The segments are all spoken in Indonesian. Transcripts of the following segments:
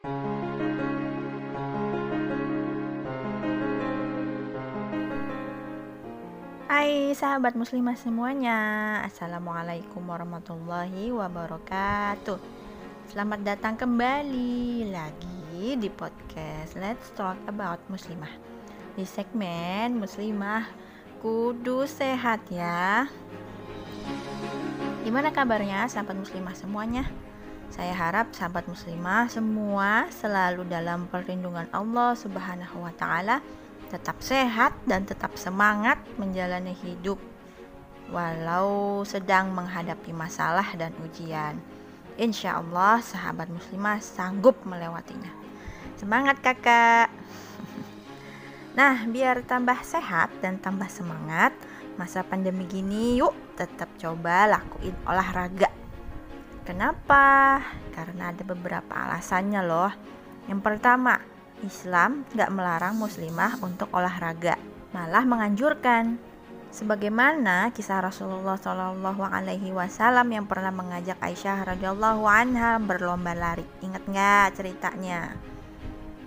Hai sahabat muslimah semuanya. Assalamualaikum warahmatullahi wabarakatuh. Selamat datang kembali lagi di podcast Let's Talk About Muslimah. Di segmen Muslimah Kudu Sehat ya. Gimana kabarnya sahabat muslimah semuanya? Saya harap sahabat muslimah semua selalu dalam perlindungan Allah Subhanahu wa taala tetap sehat dan tetap semangat menjalani hidup walau sedang menghadapi masalah dan ujian. Insya Allah sahabat muslimah sanggup melewatinya. Semangat kakak! Nah, biar tambah sehat dan tambah semangat, masa pandemi gini yuk tetap coba lakuin olahraga. Kenapa? Karena ada beberapa alasannya loh. Yang pertama, Islam gak melarang muslimah untuk olahraga, malah menganjurkan. Sebagaimana kisah Rasulullah Shallallahu Alaihi Wasallam yang pernah mengajak Aisyah radhiyallahu anha berlomba lari. Ingat nggak ceritanya?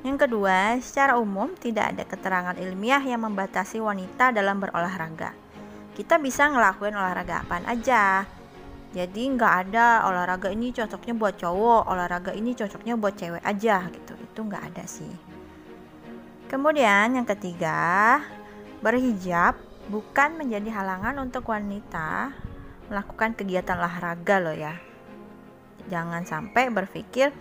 Yang kedua, secara umum tidak ada keterangan ilmiah yang membatasi wanita dalam berolahraga. Kita bisa ngelakuin olahraga apa aja. Jadi nggak ada olahraga ini cocoknya buat cowok, olahraga ini cocoknya buat cewek aja gitu. Itu nggak ada sih. Kemudian yang ketiga, berhijab bukan menjadi halangan untuk wanita melakukan kegiatan olahraga loh ya. Jangan sampai berpikir,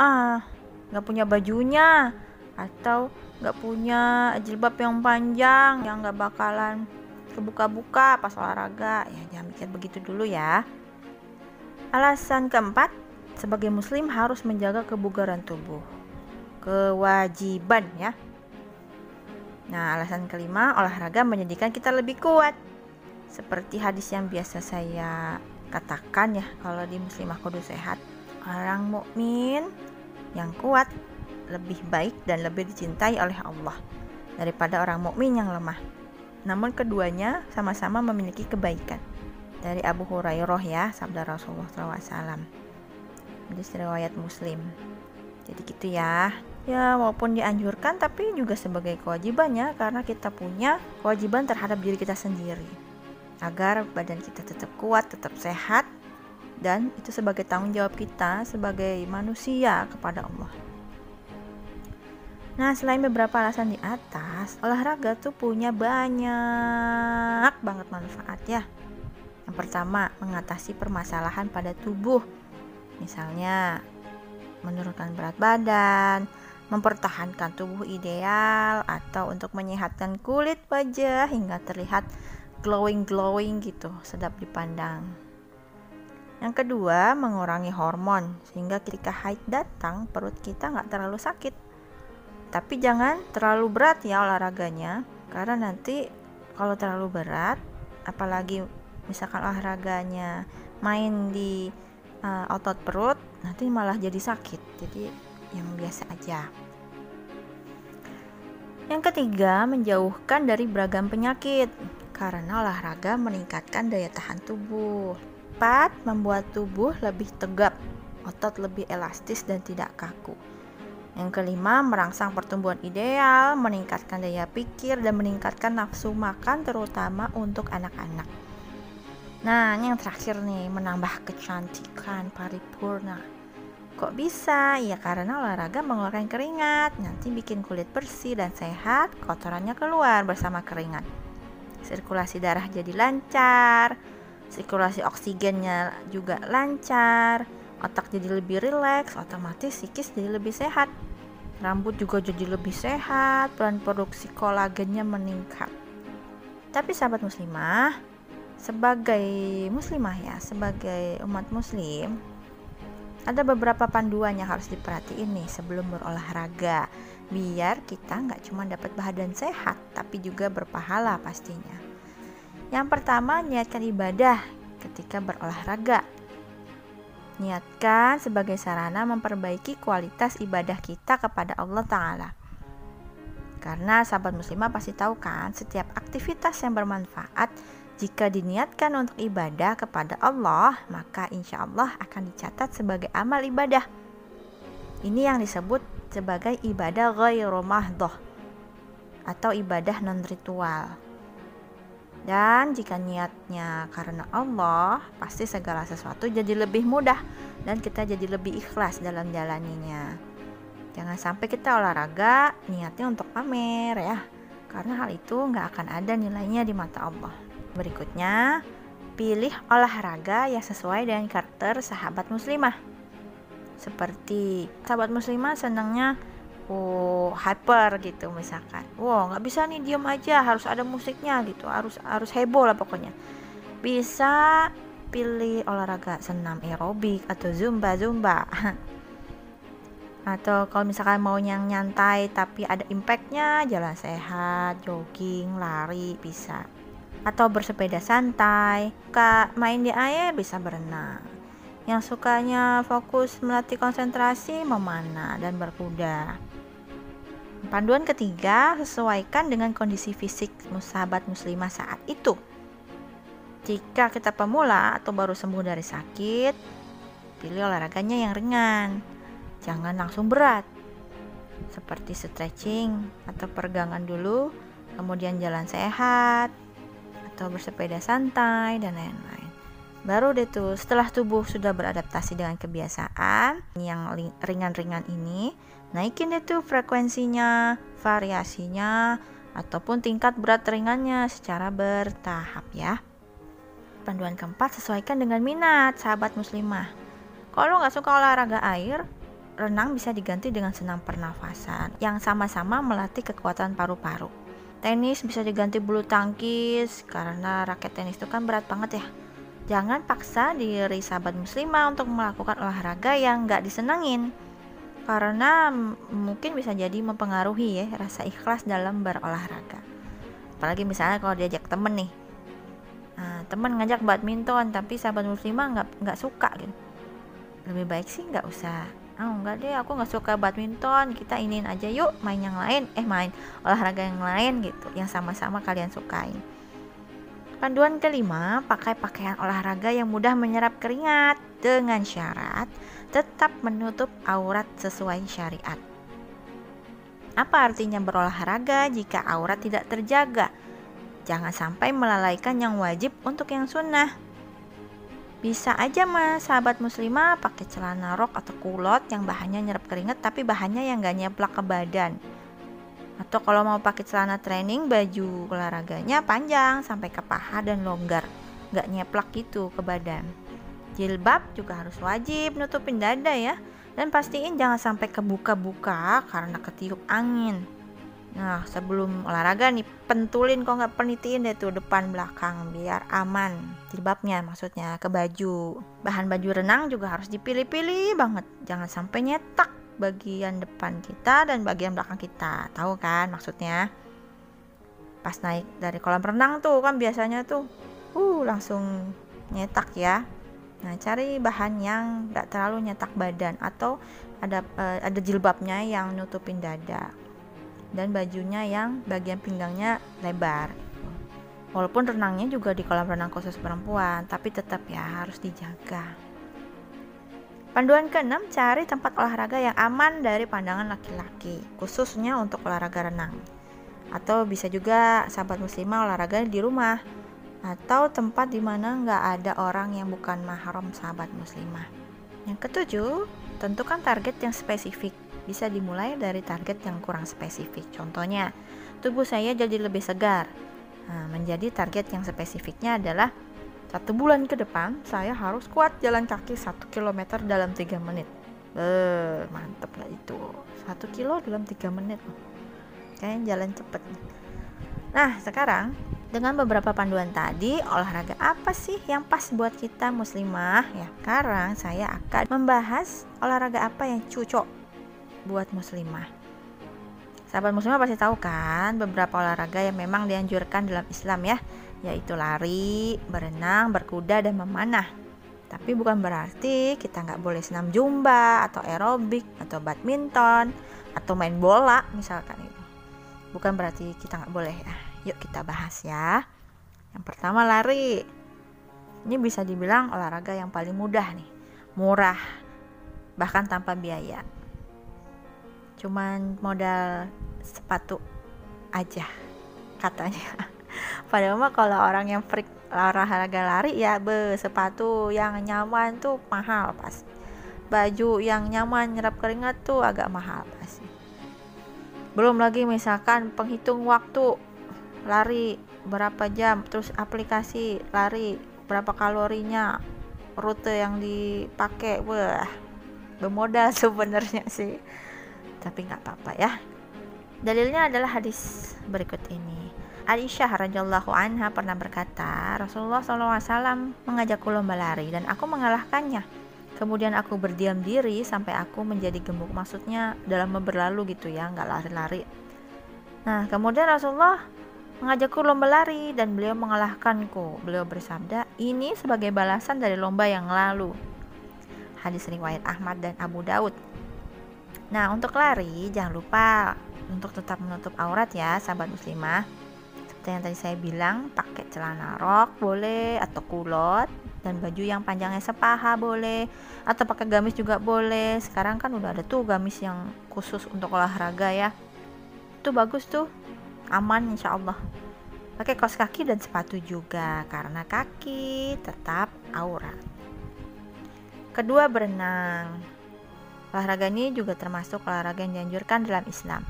ah nggak punya bajunya atau nggak punya jilbab yang panjang yang nggak bakalan kebuka-buka pas olahraga ya jangan mikir begitu dulu ya alasan keempat sebagai muslim harus menjaga kebugaran tubuh kewajiban ya. Nah, alasan kelima, olahraga menjadikan kita lebih kuat. Seperti hadis yang biasa saya katakan ya, kalau di muslimah kudu sehat, orang mukmin yang kuat lebih baik dan lebih dicintai oleh Allah daripada orang mukmin yang lemah. Namun keduanya sama-sama memiliki kebaikan. Dari Abu Hurairah ya, sabda Rasulullah SAW. Di riwayat Muslim. Jadi gitu ya ya walaupun dianjurkan tapi juga sebagai kewajibannya karena kita punya kewajiban terhadap diri kita sendiri agar badan kita tetap kuat, tetap sehat dan itu sebagai tanggung jawab kita sebagai manusia kepada Allah. Nah, selain beberapa alasan di atas, olahraga tuh punya banyak banget manfaat ya. Yang pertama, mengatasi permasalahan pada tubuh. Misalnya, menurunkan berat badan, mempertahankan tubuh ideal atau untuk menyehatkan kulit wajah hingga terlihat glowing-glowing gitu, sedap dipandang. Yang kedua, mengurangi hormon sehingga ketika haid datang perut kita nggak terlalu sakit. Tapi jangan terlalu berat ya olahraganya, karena nanti kalau terlalu berat, apalagi misalkan olahraganya main di uh, otot perut, nanti malah jadi sakit. Jadi yang biasa aja. Yang ketiga, menjauhkan dari beragam penyakit karena olahraga meningkatkan daya tahan tubuh. Empat, membuat tubuh lebih tegap, otot lebih elastis dan tidak kaku. Yang kelima, merangsang pertumbuhan ideal, meningkatkan daya pikir dan meningkatkan nafsu makan terutama untuk anak-anak. Nah, yang terakhir nih, menambah kecantikan paripurna. Kok bisa? Ya karena olahraga mengeluarkan keringat, nanti bikin kulit bersih dan sehat, kotorannya keluar bersama keringat. Sirkulasi darah jadi lancar, sirkulasi oksigennya juga lancar, otak jadi lebih rileks, otomatis psikis jadi lebih sehat. Rambut juga jadi lebih sehat, peran produksi kolagennya meningkat. Tapi sahabat muslimah, sebagai muslimah ya, sebagai umat muslim, ada beberapa panduan yang harus diperhatiin nih sebelum berolahraga biar kita nggak cuma dapat badan sehat tapi juga berpahala pastinya yang pertama niatkan ibadah ketika berolahraga niatkan sebagai sarana memperbaiki kualitas ibadah kita kepada Allah Ta'ala karena sahabat muslimah pasti tahu kan setiap aktivitas yang bermanfaat jika diniatkan untuk ibadah kepada Allah, maka insya Allah akan dicatat sebagai amal ibadah. Ini yang disebut sebagai ibadah ghairu mahdoh atau ibadah non ritual. Dan jika niatnya karena Allah, pasti segala sesuatu jadi lebih mudah dan kita jadi lebih ikhlas dalam jalaninya. Jangan sampai kita olahraga niatnya untuk pamer ya, karena hal itu nggak akan ada nilainya di mata Allah. Berikutnya, pilih olahraga yang sesuai dengan karakter sahabat muslimah. Seperti sahabat muslimah senangnya oh hyper gitu misalkan. Wow nggak bisa nih diem aja harus ada musiknya gitu harus harus heboh lah pokoknya. Bisa pilih olahraga senam aerobik atau zumba zumba. Atau kalau misalkan mau yang nyantai tapi ada impactnya jalan sehat jogging lari bisa. Atau bersepeda santai suka main di air bisa berenang. Yang sukanya fokus melatih konsentrasi memanah dan berkuda Panduan ketiga, sesuaikan dengan kondisi fisik sahabat muslimah saat itu. Jika kita pemula atau baru sembuh dari sakit, pilih olahraganya yang ringan. Jangan langsung berat. Seperti stretching atau peregangan dulu, kemudian jalan sehat atau bersepeda santai dan lain-lain. Baru deh tuh setelah tubuh sudah beradaptasi dengan kebiasaan yang ringan-ringan ini, naikin itu frekuensinya, variasinya, ataupun tingkat berat ringannya secara bertahap ya. Panduan keempat, sesuaikan dengan minat sahabat muslimah. Kalau nggak suka olahraga air, renang bisa diganti dengan senam pernafasan yang sama-sama melatih kekuatan paru-paru. Tenis bisa diganti bulu tangkis karena raket tenis itu kan berat banget ya. Jangan paksa diri sahabat muslimah untuk melakukan olahraga yang nggak disenangin karena mungkin bisa jadi mempengaruhi ya rasa ikhlas dalam berolahraga. Apalagi misalnya kalau diajak temen nih. Nah, temen ngajak badminton tapi sahabat muslimah nggak nggak suka gitu. Lebih baik sih nggak usah. Oh enggak deh aku nggak suka badminton kita iniin aja yuk main yang lain. Eh main olahraga yang lain gitu yang sama-sama kalian sukain Panduan kelima, pakai pakaian olahraga yang mudah menyerap keringat dengan syarat tetap menutup aurat sesuai syariat. Apa artinya berolahraga jika aurat tidak terjaga? Jangan sampai melalaikan yang wajib untuk yang sunnah. Bisa aja mas, sahabat muslimah pakai celana rok atau kulot yang bahannya nyerap keringat tapi bahannya yang gak nyeplak ke badan. Atau kalau mau pakai celana training, baju olahraganya panjang sampai ke paha dan longgar, gak nyeplak gitu ke badan. Jilbab juga harus wajib nutupin dada ya. Dan pastiin jangan sampai kebuka-buka karena ketiup angin. Nah, sebelum olahraga nih, pentulin kok nggak penitiin deh tuh depan belakang biar aman. Jilbabnya maksudnya ke baju. Bahan baju renang juga harus dipilih-pilih banget. Jangan sampai nyetak bagian depan kita dan bagian belakang kita. Tahu kan maksudnya? Pas naik dari kolam renang tuh kan biasanya tuh uh langsung nyetak ya Nah, cari bahan yang gak terlalu nyetak badan atau ada uh, ada jilbabnya yang nutupin dada dan bajunya yang bagian pinggangnya lebar. Walaupun renangnya juga di kolam renang khusus perempuan, tapi tetap ya harus dijaga. Panduan keenam, cari tempat olahraga yang aman dari pandangan laki-laki, khususnya untuk olahraga renang. Atau bisa juga sahabat muslimah olahraga di rumah, atau tempat di mana nggak ada orang yang bukan mahram sahabat muslimah. Yang ketujuh, tentukan target yang spesifik. Bisa dimulai dari target yang kurang spesifik. Contohnya, tubuh saya jadi lebih segar. Nah, menjadi target yang spesifiknya adalah satu bulan ke depan saya harus kuat jalan kaki satu kilometer dalam tiga menit. Eh, mantep lah itu. Satu kilo dalam tiga menit. Kayaknya jalan cepet. Nah, sekarang dengan beberapa panduan tadi, olahraga apa sih yang pas buat kita muslimah? Ya, sekarang saya akan membahas olahraga apa yang cocok buat muslimah. Sahabat muslimah pasti tahu kan beberapa olahraga yang memang dianjurkan dalam Islam ya, yaitu lari, berenang, berkuda, dan memanah. Tapi bukan berarti kita nggak boleh senam jumba atau aerobik atau badminton atau main bola misalkan itu. Bukan berarti kita nggak boleh ya Yuk kita bahas ya. Yang pertama lari. Ini bisa dibilang olahraga yang paling mudah nih. Murah. Bahkan tanpa biaya. cuman modal sepatu aja katanya padahal mah kalau orang yang freak olahraga lari ya be sepatu yang nyaman tuh mahal pasti. Baju yang nyaman nyerap keringat tuh agak mahal pasti. Belum lagi misalkan penghitung waktu lari berapa jam terus aplikasi lari berapa kalorinya rute yang dipakai wah bermodal sebenarnya sih. Tapi nggak apa-apa ya. Dalilnya adalah hadis berikut ini Aisyah radhiyallahu anha pernah berkata, Rasulullah SAW mengajakku lomba lari dan aku mengalahkannya. Kemudian aku berdiam diri sampai aku menjadi gemuk, maksudnya dalam berlalu gitu ya, nggak lari-lari. Nah, kemudian Rasulullah mengajakku lomba lari dan beliau mengalahkanku. Beliau bersabda, ini sebagai balasan dari lomba yang lalu. Hadis riwayat Ahmad dan Abu Daud. Nah, untuk lari jangan lupa untuk tetap menutup aurat ya, sahabat muslimah seperti yang tadi saya bilang pakai celana rok boleh atau kulot dan baju yang panjangnya sepaha boleh atau pakai gamis juga boleh. Sekarang kan udah ada tuh gamis yang khusus untuk olahraga ya. Itu bagus tuh aman insya Allah. Pakai kaos kaki dan sepatu juga karena kaki tetap aurat. Kedua berenang. Olahraga ini juga termasuk olahraga yang dianjurkan dalam Islam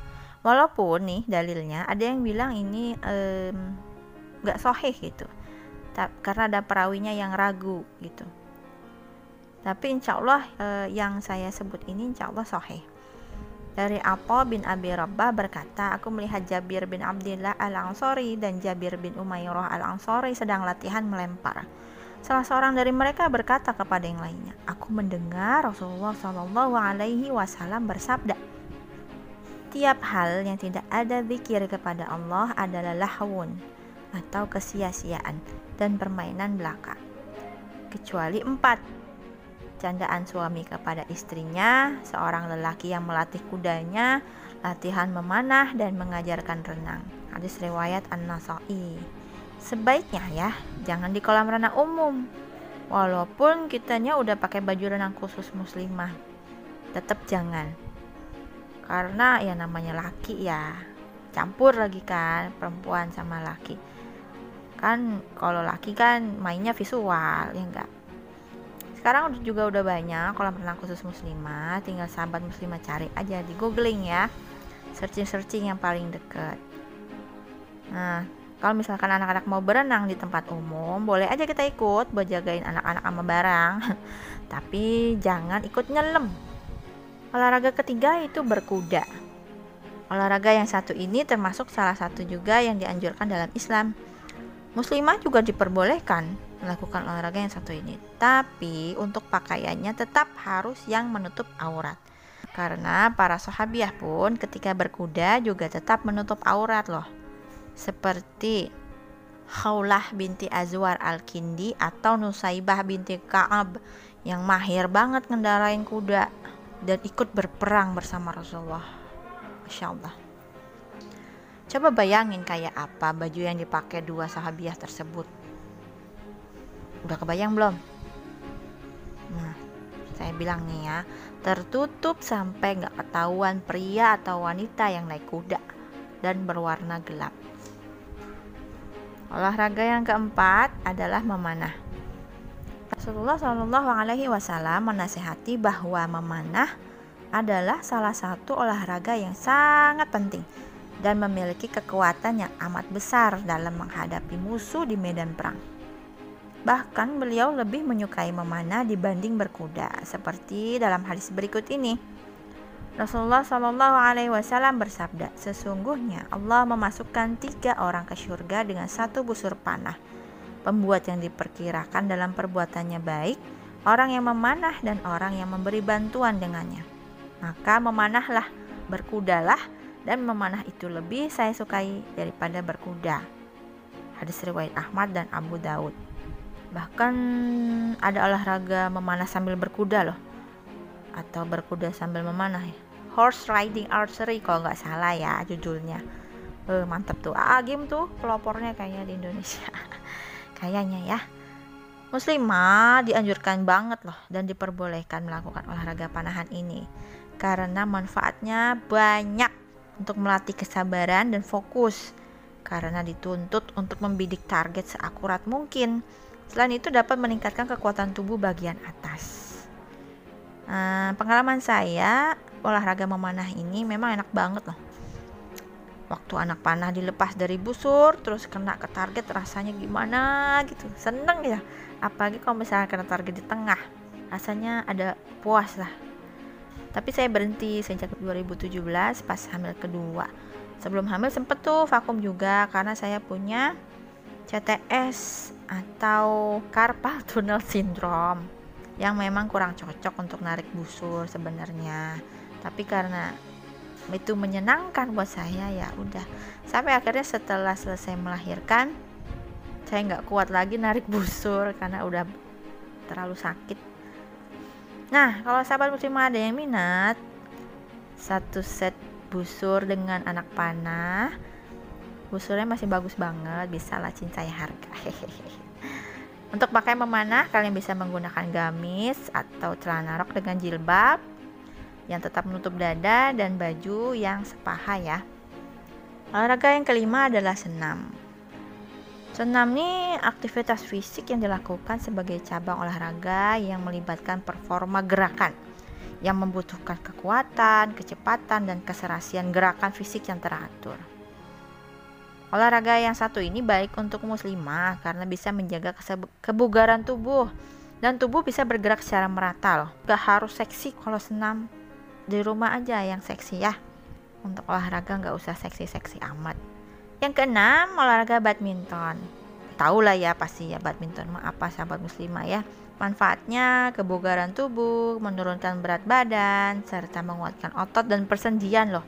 walaupun nih dalilnya ada yang bilang ini nggak um, sohih gitu karena ada perawinya yang ragu gitu. Tapi insya Allah uh, yang saya sebut ini insya Allah sohih dari Apo bin Abi Rabbah berkata, aku melihat Jabir bin Abdullah al-Ansori dan Jabir bin Umayyah al-Ansori sedang latihan melempar. Salah seorang dari mereka berkata kepada yang lainnya, aku mendengar Rasulullah Shallallahu Alaihi Wasallam bersabda, setiap hal yang tidak ada zikir kepada Allah adalah lahwun atau kesia-siaan dan permainan belaka. Kecuali empat, candaan suami kepada istrinya, seorang lelaki yang melatih kudanya, latihan memanah dan mengajarkan renang. Hadis riwayat An-Nasai. Sebaiknya ya, jangan di kolam renang umum. Walaupun kitanya udah pakai baju renang khusus muslimah, tetap jangan karena ya namanya laki ya campur lagi kan perempuan sama laki. Kan kalau laki kan mainnya visual ya enggak? Sekarang juga udah banyak kolam renang khusus muslimah tinggal sahabat muslimah cari aja di googling ya. Searching searching yang paling deket. Nah kalau misalkan anak-anak mau berenang di tempat umum boleh aja kita ikut buat jagain anak-anak sama barang. Tapi jangan ikut nyelam Olahraga ketiga itu berkuda. Olahraga yang satu ini termasuk salah satu juga yang dianjurkan dalam Islam. Muslimah juga diperbolehkan melakukan olahraga yang satu ini, tapi untuk pakaiannya tetap harus yang menutup aurat. Karena para sahabiah pun ketika berkuda juga tetap menutup aurat loh. Seperti Khaulah binti Azwar al-Kindi atau Nusaibah binti Ka'ab yang mahir banget ngendarain kuda dan ikut berperang bersama Rasulullah. Masya Allah. Coba bayangin kayak apa baju yang dipakai dua sahabiah tersebut. Udah kebayang belum? Nah, saya bilang nih ya, tertutup sampai nggak ketahuan pria atau wanita yang naik kuda dan berwarna gelap. Olahraga yang keempat adalah memanah. Rasulullah Shallallahu Alaihi Wasallam menasehati bahwa memanah adalah salah satu olahraga yang sangat penting dan memiliki kekuatan yang amat besar dalam menghadapi musuh di medan perang. Bahkan beliau lebih menyukai memanah dibanding berkuda, seperti dalam hadis berikut ini. Rasulullah Shallallahu Alaihi Wasallam bersabda, sesungguhnya Allah memasukkan tiga orang ke surga dengan satu busur panah pembuat yang diperkirakan dalam perbuatannya baik, orang yang memanah dan orang yang memberi bantuan dengannya. Maka memanahlah, berkudalah, dan memanah itu lebih saya sukai daripada berkuda. Hadis riwayat Ahmad dan Abu Daud. Bahkan ada olahraga memanah sambil berkuda loh. Atau berkuda sambil memanah ya. Horse riding archery kalau nggak salah ya judulnya. Eh, mantep tuh. Ah, game tuh pelopornya kayaknya di Indonesia. Kayaknya ya. Muslimah dianjurkan banget loh dan diperbolehkan melakukan olahraga panahan ini. karena manfaatnya banyak untuk melatih kesabaran dan fokus karena dituntut untuk membidik target seakurat mungkin. Selain itu dapat meningkatkan kekuatan tubuh bagian atas. Nah, pengalaman saya olahraga memanah ini memang enak banget loh. Waktu anak panah dilepas dari busur terus kena ke target rasanya gimana gitu. Seneng ya. Apalagi kalau misalnya kena target di tengah. Rasanya ada puas lah. Tapi saya berhenti sejak 2017 pas hamil kedua sebelum hamil sempet tuh vakum juga karena saya punya CTS atau carpal tunnel syndrome yang memang kurang cocok untuk narik busur sebenarnya tapi karena itu menyenangkan buat saya ya udah. Sampai akhirnya setelah selesai melahirkan saya nggak kuat lagi narik busur karena udah terlalu sakit. Nah kalau sahabat muslimah ada yang minat satu set busur dengan anak panah busurnya masih bagus banget bisa lah cincai harga. Untuk pakai memanah kalian bisa menggunakan gamis atau celana rok dengan jilbab yang tetap menutup dada dan baju yang sepaha ya olahraga yang kelima adalah senam Senam ini aktivitas fisik yang dilakukan sebagai cabang olahraga yang melibatkan performa gerakan yang membutuhkan kekuatan, kecepatan, dan keserasian gerakan fisik yang teratur. Olahraga yang satu ini baik untuk muslimah karena bisa menjaga kebugaran tubuh dan tubuh bisa bergerak secara merata loh. Gak harus seksi kalau senam di rumah aja yang seksi ya. Untuk olahraga nggak usah seksi-seksi amat. Yang keenam olahraga badminton. Tahu lah ya pasti ya badminton mah apa sahabat muslimah ya Manfaatnya kebugaran tubuh, menurunkan berat badan, serta menguatkan otot dan persendian loh.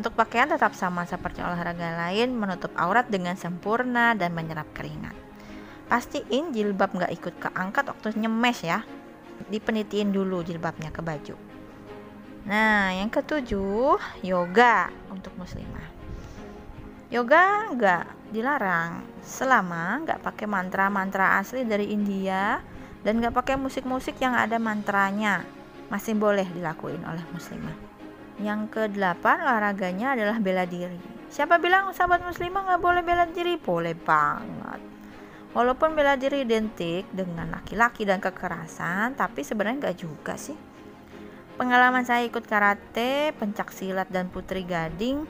Untuk pakaian tetap sama seperti olahraga lain, menutup aurat dengan sempurna dan menyerap keringat. Pastiin jilbab nggak ikut keangkat waktu nyemes ya. Dipenitiin dulu jilbabnya ke baju. Nah, yang ketujuh, yoga untuk muslimah. Yoga nggak dilarang selama nggak pakai mantra-mantra asli dari India dan nggak pakai musik-musik yang ada mantranya masih boleh dilakuin oleh muslimah. Yang kedelapan olahraganya adalah bela diri. Siapa bilang sahabat muslimah nggak boleh bela diri? Boleh banget. Walaupun bela diri identik dengan laki-laki dan kekerasan, tapi sebenarnya nggak juga sih. Pengalaman saya ikut karate, pencak silat dan putri gading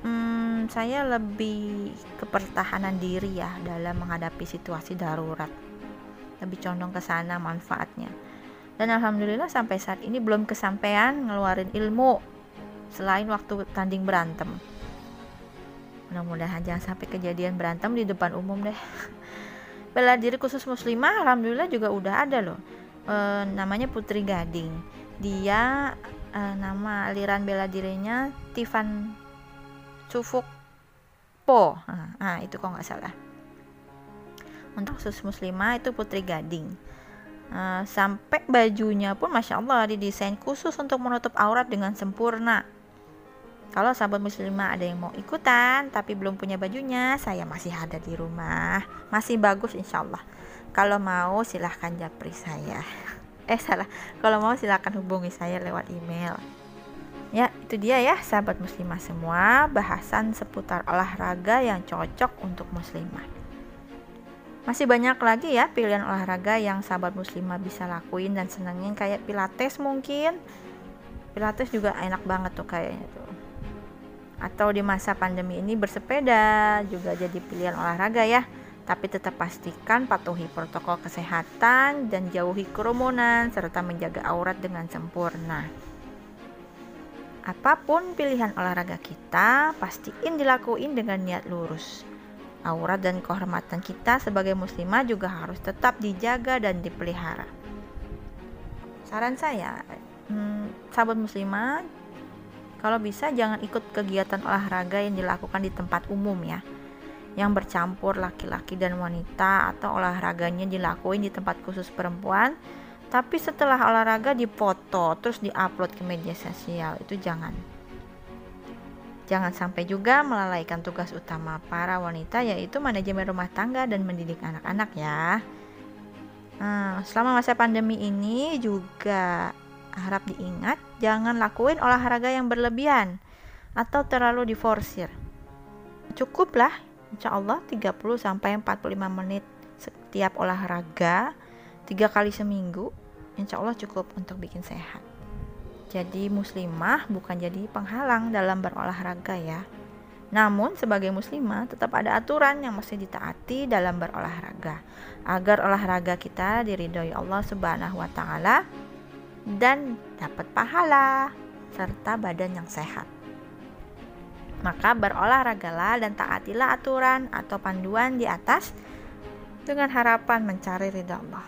Hmm, saya lebih ke pertahanan diri ya dalam menghadapi situasi darurat. Lebih condong ke sana manfaatnya. Dan alhamdulillah sampai saat ini belum kesampaian ngeluarin ilmu selain waktu tanding berantem. Mudah-mudahan jangan sampai kejadian berantem di depan umum deh. Bela diri khusus muslimah alhamdulillah juga udah ada loh. E, namanya Putri Gading. Dia e, nama aliran bela dirinya Tivan Cufuk Po nah, nah itu kok nggak salah. Untuk khusus muslimah itu putri gading. Uh, sampai bajunya pun masya Allah didesain khusus untuk menutup aurat dengan sempurna. Kalau sahabat muslimah ada yang mau ikutan tapi belum punya bajunya saya masih ada di rumah. Masih bagus insya Allah. Kalau mau silahkan japri saya eh salah kalau mau silahkan hubungi saya lewat email Ya, itu dia ya sahabat muslimah semua bahasan seputar olahraga yang cocok untuk muslimah. Masih banyak lagi ya pilihan olahraga yang sahabat muslimah bisa lakuin dan senengin kayak pilates mungkin. Pilates juga enak banget tuh kayaknya tuh. Atau di masa pandemi ini bersepeda juga jadi pilihan olahraga ya. Tapi tetap pastikan patuhi protokol kesehatan dan jauhi kerumunan serta menjaga aurat dengan sempurna. Apa pun pilihan olahraga kita, pastiin dilakuin dengan niat lurus. Aurat dan kehormatan kita sebagai muslimah juga harus tetap dijaga dan dipelihara. Saran saya, hmm, sahabat muslimah, kalau bisa jangan ikut kegiatan olahraga yang dilakukan di tempat umum ya yang bercampur laki-laki dan wanita atau olahraganya dilakuin di tempat khusus perempuan tapi setelah olahraga dipoto terus diupload ke media sosial itu jangan. Jangan sampai juga melalaikan tugas utama para wanita yaitu manajemen rumah tangga dan mendidik anak-anak ya. Nah, selama masa pandemi ini juga harap diingat jangan lakuin olahraga yang berlebihan atau terlalu diforsir. Cukuplah insya Allah 30 sampai 45 menit setiap olahraga tiga kali seminggu insya Allah cukup untuk bikin sehat. Jadi muslimah bukan jadi penghalang dalam berolahraga ya. Namun sebagai muslimah tetap ada aturan yang mesti ditaati dalam berolahraga agar olahraga kita diridhoi Allah Subhanahu wa taala dan dapat pahala serta badan yang sehat. Maka berolahragalah dan taatilah aturan atau panduan di atas dengan harapan mencari ridha Allah.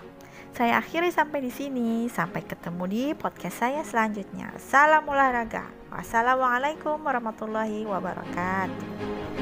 Saya akhiri sampai di sini. Sampai ketemu di podcast saya selanjutnya. Salam olahraga. Wassalamualaikum warahmatullahi wabarakatuh.